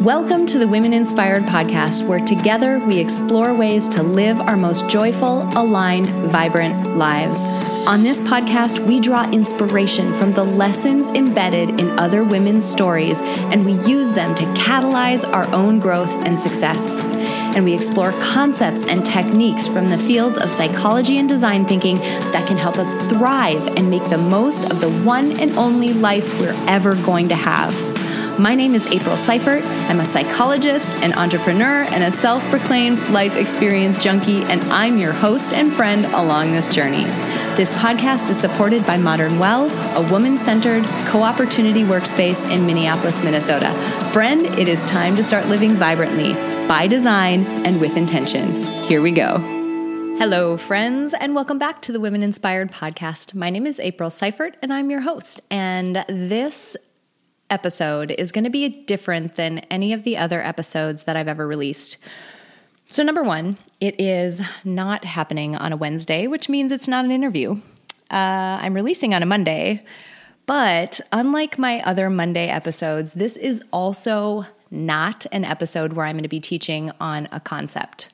Welcome to the Women Inspired podcast, where together we explore ways to live our most joyful, aligned, vibrant lives. On this podcast, we draw inspiration from the lessons embedded in other women's stories, and we use them to catalyze our own growth and success. And we explore concepts and techniques from the fields of psychology and design thinking that can help us thrive and make the most of the one and only life we're ever going to have. My name is April Seifert. I'm a psychologist, an entrepreneur, and a self proclaimed life experience junkie, and I'm your host and friend along this journey. This podcast is supported by Modern Well, a woman centered co opportunity workspace in Minneapolis, Minnesota. Friend, it is time to start living vibrantly, by design, and with intention. Here we go. Hello, friends, and welcome back to the Women Inspired podcast. My name is April Seifert, and I'm your host. And this episode is going to be different than any of the other episodes that I've ever released. So, number one, it is not happening on a Wednesday, which means it's not an interview. Uh, I'm releasing on a Monday, but unlike my other Monday episodes, this is also not an episode where I'm going to be teaching on a concept.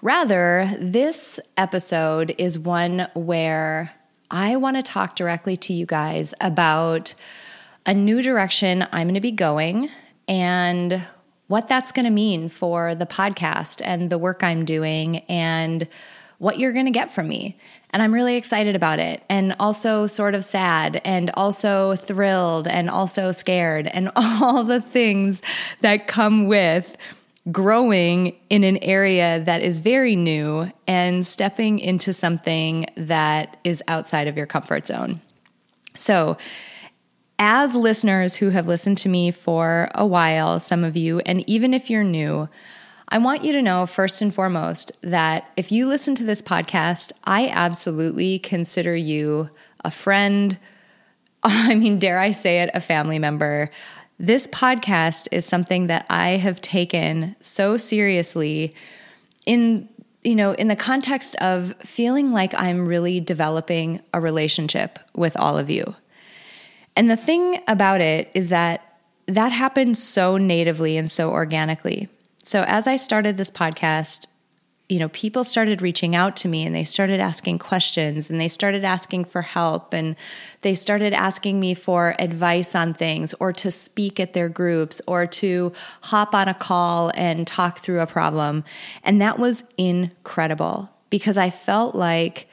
Rather, this episode is one where I want to talk directly to you guys about a new direction I'm going to be going and what that's going to mean for the podcast and the work I'm doing and what you're going to get from me. And I'm really excited about it and also sort of sad and also thrilled and also scared and all the things that come with growing in an area that is very new and stepping into something that is outside of your comfort zone. So, as listeners who have listened to me for a while, some of you, and even if you're new, I want you to know first and foremost that if you listen to this podcast, I absolutely consider you a friend. I mean, dare I say it, a family member. This podcast is something that I have taken so seriously in you know, in the context of feeling like I'm really developing a relationship with all of you. And the thing about it is that that happened so natively and so organically. So as I started this podcast, you know, people started reaching out to me and they started asking questions and they started asking for help and they started asking me for advice on things or to speak at their groups or to hop on a call and talk through a problem. And that was incredible because I felt like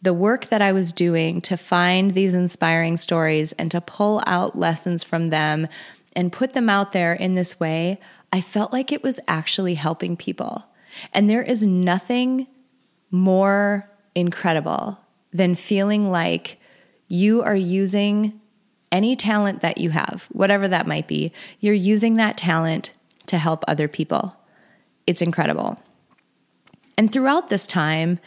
the work that I was doing to find these inspiring stories and to pull out lessons from them and put them out there in this way, I felt like it was actually helping people. And there is nothing more incredible than feeling like you are using any talent that you have, whatever that might be, you're using that talent to help other people. It's incredible. And throughout this time,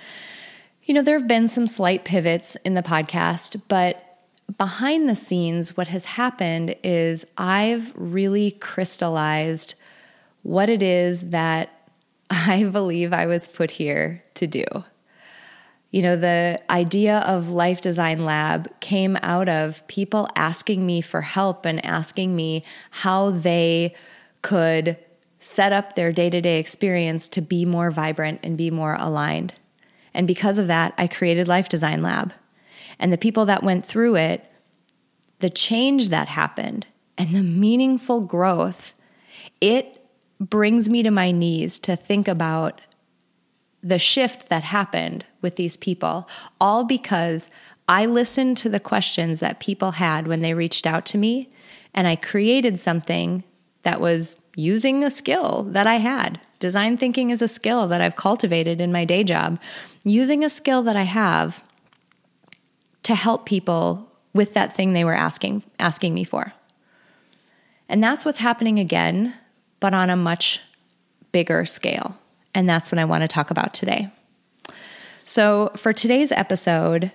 you know, there have been some slight pivots in the podcast, but behind the scenes, what has happened is I've really crystallized what it is that I believe I was put here to do. You know, the idea of Life Design Lab came out of people asking me for help and asking me how they could set up their day to day experience to be more vibrant and be more aligned. And because of that, I created Life Design Lab. And the people that went through it, the change that happened and the meaningful growth, it brings me to my knees to think about the shift that happened with these people, all because I listened to the questions that people had when they reached out to me, and I created something that was using a skill that I had. Design thinking is a skill that I've cultivated in my day job using a skill that I have to help people with that thing they were asking asking me for. And that's what's happening again, but on a much bigger scale. And that's what I want to talk about today. So, for today's episode,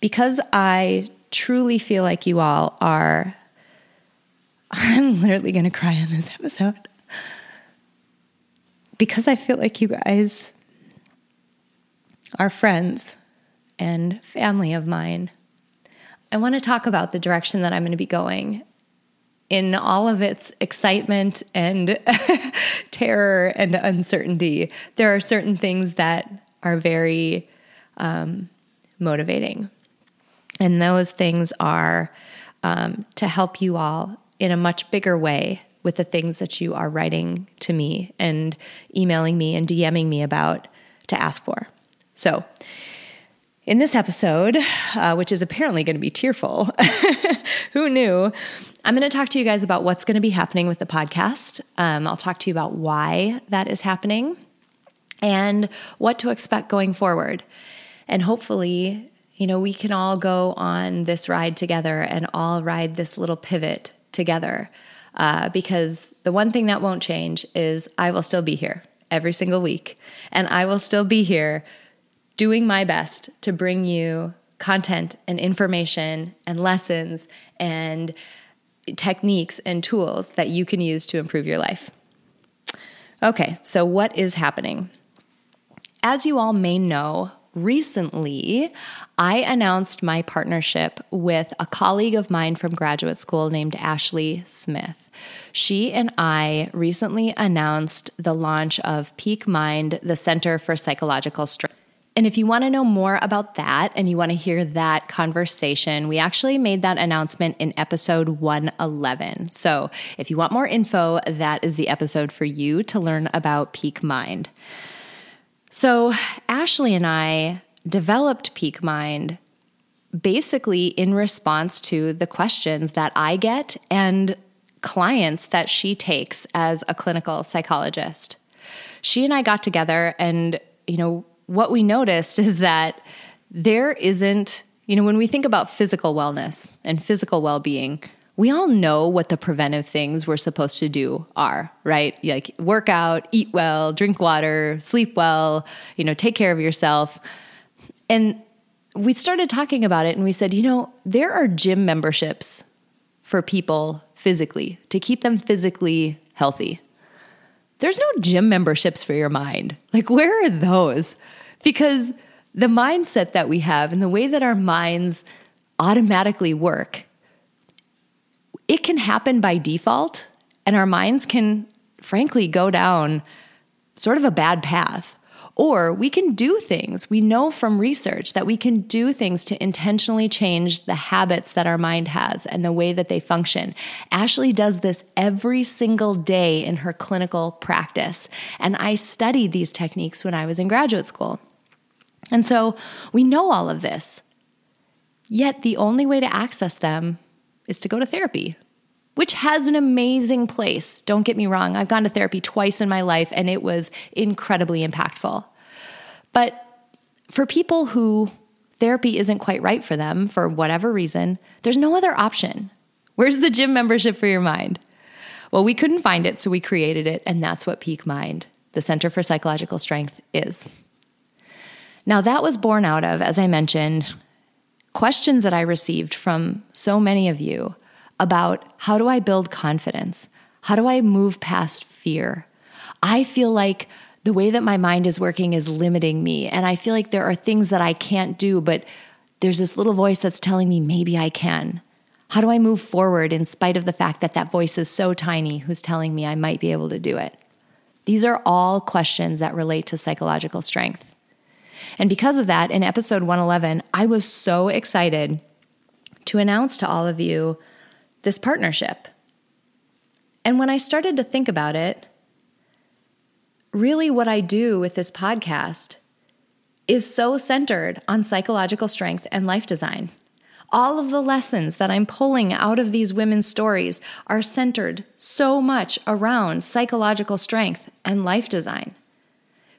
because I truly feel like you all are, I'm literally going to cry on this episode. Because I feel like you guys are friends and family of mine. I want to talk about the direction that I'm going to be going in all of its excitement and terror and uncertainty, there are certain things that are very um, motivating. And those things are um, to help you all in a much bigger way with the things that you are writing to me and emailing me and DMing me about to ask for. So, in this episode, uh, which is apparently going to be tearful, who knew? I'm going to talk to you guys about what's going to be happening with the podcast. Um, I'll talk to you about why that is happening and what to expect going forward. And hopefully, you know, we can all go on this ride together and all ride this little pivot together. Uh, because the one thing that won't change is I will still be here every single week. And I will still be here doing my best to bring you content and information and lessons and techniques and tools that you can use to improve your life. Okay, so what is happening? As you all may know, recently I announced my partnership with a colleague of mine from graduate school named Ashley Smith. She and I recently announced the launch of Peak Mind, the Center for Psychological Strength. And if you want to know more about that and you want to hear that conversation, we actually made that announcement in episode 111. So if you want more info, that is the episode for you to learn about Peak Mind. So Ashley and I developed Peak Mind basically in response to the questions that I get and clients that she takes as a clinical psychologist. She and I got together and, you know, what we noticed is that there isn't, you know, when we think about physical wellness and physical well being, we all know what the preventive things we're supposed to do are, right? Like work out, eat well, drink water, sleep well, you know, take care of yourself. And we started talking about it and we said, you know, there are gym memberships for people physically to keep them physically healthy. There's no gym memberships for your mind. Like, where are those? Because the mindset that we have and the way that our minds automatically work, it can happen by default, and our minds can, frankly, go down sort of a bad path. Or we can do things. We know from research that we can do things to intentionally change the habits that our mind has and the way that they function. Ashley does this every single day in her clinical practice. And I studied these techniques when I was in graduate school. And so we know all of this. Yet the only way to access them is to go to therapy, which has an amazing place. Don't get me wrong, I've gone to therapy twice in my life and it was incredibly impactful. But for people who therapy isn't quite right for them for whatever reason, there's no other option. Where's the gym membership for your mind? Well, we couldn't find it, so we created it, and that's what Peak Mind, the Center for Psychological Strength, is. Now, that was born out of, as I mentioned, questions that I received from so many of you about how do I build confidence? How do I move past fear? I feel like the way that my mind is working is limiting me. And I feel like there are things that I can't do, but there's this little voice that's telling me maybe I can. How do I move forward in spite of the fact that that voice is so tiny who's telling me I might be able to do it? These are all questions that relate to psychological strength. And because of that, in episode 111, I was so excited to announce to all of you this partnership. And when I started to think about it, really what I do with this podcast is so centered on psychological strength and life design. All of the lessons that I'm pulling out of these women's stories are centered so much around psychological strength and life design.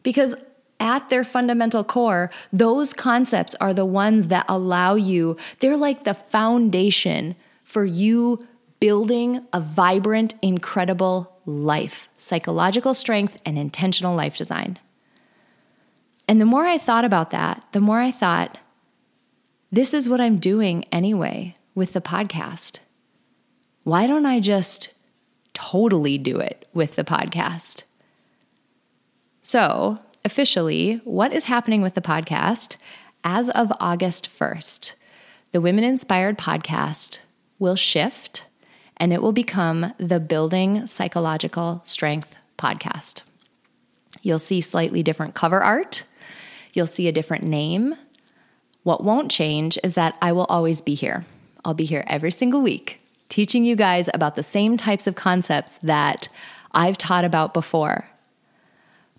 Because at their fundamental core, those concepts are the ones that allow you, they're like the foundation for you building a vibrant, incredible life, psychological strength, and intentional life design. And the more I thought about that, the more I thought, this is what I'm doing anyway with the podcast. Why don't I just totally do it with the podcast? So, officially what is happening with the podcast as of August 1st. The Women Inspired podcast will shift and it will become the Building Psychological Strength podcast. You'll see slightly different cover art, you'll see a different name. What won't change is that I will always be here. I'll be here every single week teaching you guys about the same types of concepts that I've taught about before.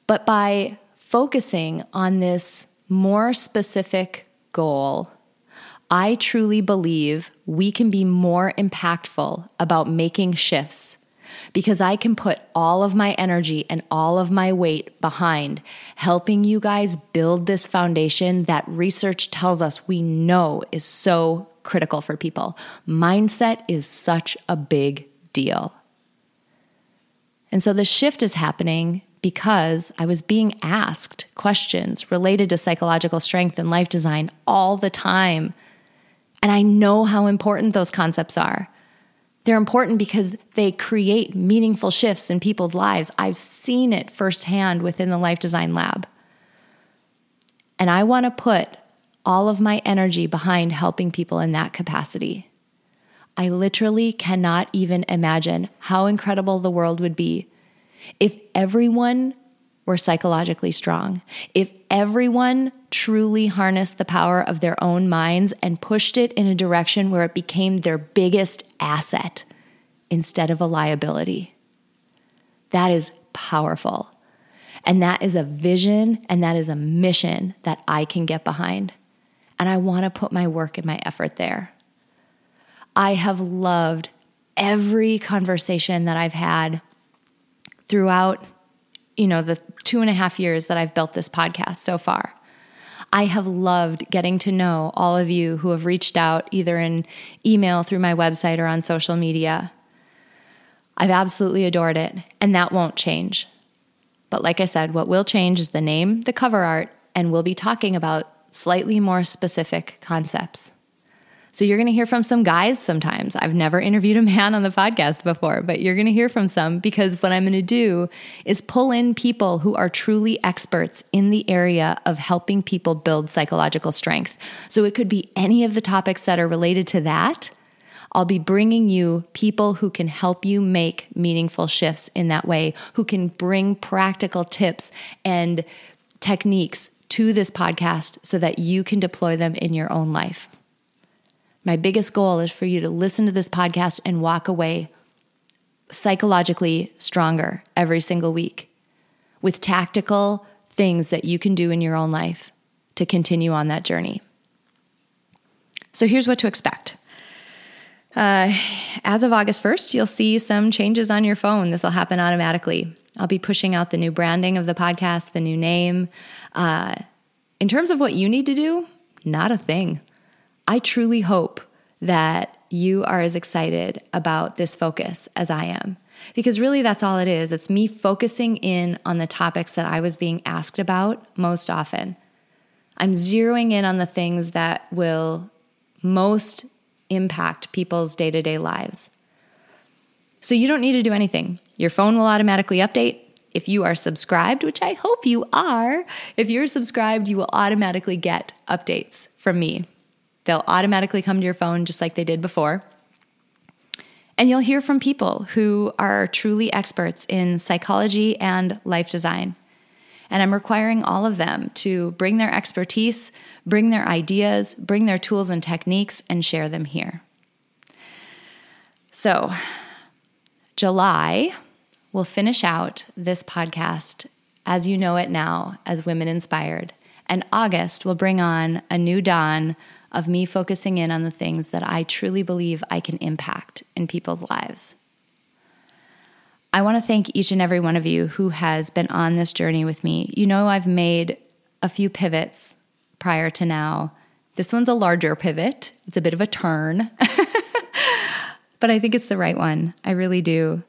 But by focusing on this more specific goal, I truly believe we can be more impactful about making shifts because I can put all of my energy and all of my weight behind helping you guys build this foundation that research tells us we know is so critical for people. Mindset is such a big deal. And so the shift is happening because I was being asked questions related to psychological strength and life design all the time. And I know how important those concepts are. They're important because they create meaningful shifts in people's lives. I've seen it firsthand within the Life Design Lab. And I want to put all of my energy behind helping people in that capacity. I literally cannot even imagine how incredible the world would be if everyone were psychologically strong, if everyone truly harnessed the power of their own minds and pushed it in a direction where it became their biggest asset instead of a liability. That is powerful. And that is a vision and that is a mission that I can get behind. And I want to put my work and my effort there. I have loved every conversation that I've had throughout, you know, the two and a half years that I've built this podcast so far. I have loved getting to know all of you who have reached out either in email through my website or on social media. I've absolutely adored it, and that won't change. But like I said, what will change is the name, the cover art, and we'll be talking about slightly more specific concepts. So you're going to hear from some guys sometimes. I've never interviewed a man on the podcast before, but you're going to hear from some because what I'm going to do is pull in people who are truly experts in the area of helping people build psychological strength. So it could be any of the topics that are related to that. I'll be bringing you people who can help you make meaningful shifts in that way, who can bring practical tips and techniques to this podcast so that you can deploy them in your own life. My biggest goal is for you to listen to this podcast and walk away psychologically stronger every single week with tactical things that you can do in your own life to continue on that journey. So here's what to expect. Uh, as of August 1st, you'll see some changes on your phone. This will happen automatically. I'll be pushing out the new branding of the podcast, the new name. Uh, in terms of what you need to do, not a thing. I truly hope that you are as excited about this focus as I am. Because really, that's all it is. It's me focusing in on the topics that I was being asked about most often. I'm zeroing in on the things that will most impact people's day to day lives. So you don't need to do anything. Your phone will automatically update. If you are subscribed, which I hope you are, if you're subscribed, you will automatically get updates from me They'll automatically come to your phone just like they did before. And you'll hear from people who are truly experts in psychology and life design. And I'm requiring all of them to bring their expertise, bring their ideas, bring their tools and techniques, and share them here. So, July will finish out this podcast as you know it now as Women Inspired. And August will bring on a new dawn of me focusing in on the things that I truly believe I can impact in people's lives. I want to thank each and every one of you who has been on this journey with me. You know, I've made a few pivots prior to now. This one's a larger pivot, it's a bit of a turn, but I think it's the right one. I really do.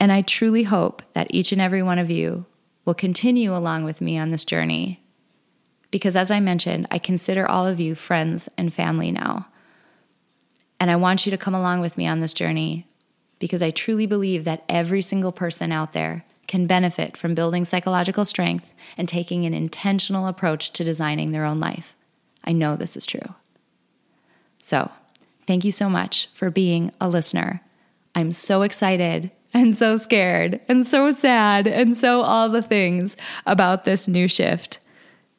And I truly hope that each and every one of you will continue along with me on this journey because as I mentioned, I consider all of you friends and family now. And I want you to come along with me on this journey because I truly believe that every single person out there can benefit from building psychological strength and taking an intentional approach to designing their own life. I know this is true. So, thank you so much for being a listener. I'm so excited and so scared and so sad and so all the things about this new shift.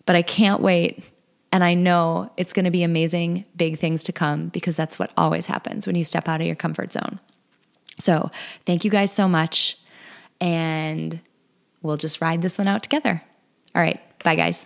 But I can't wait. And I know it's going to be amazing, big things to come because that's what always happens when you step out of your comfort zone. So, thank you guys so much. And we'll just ride this one out together. All right. Bye, guys.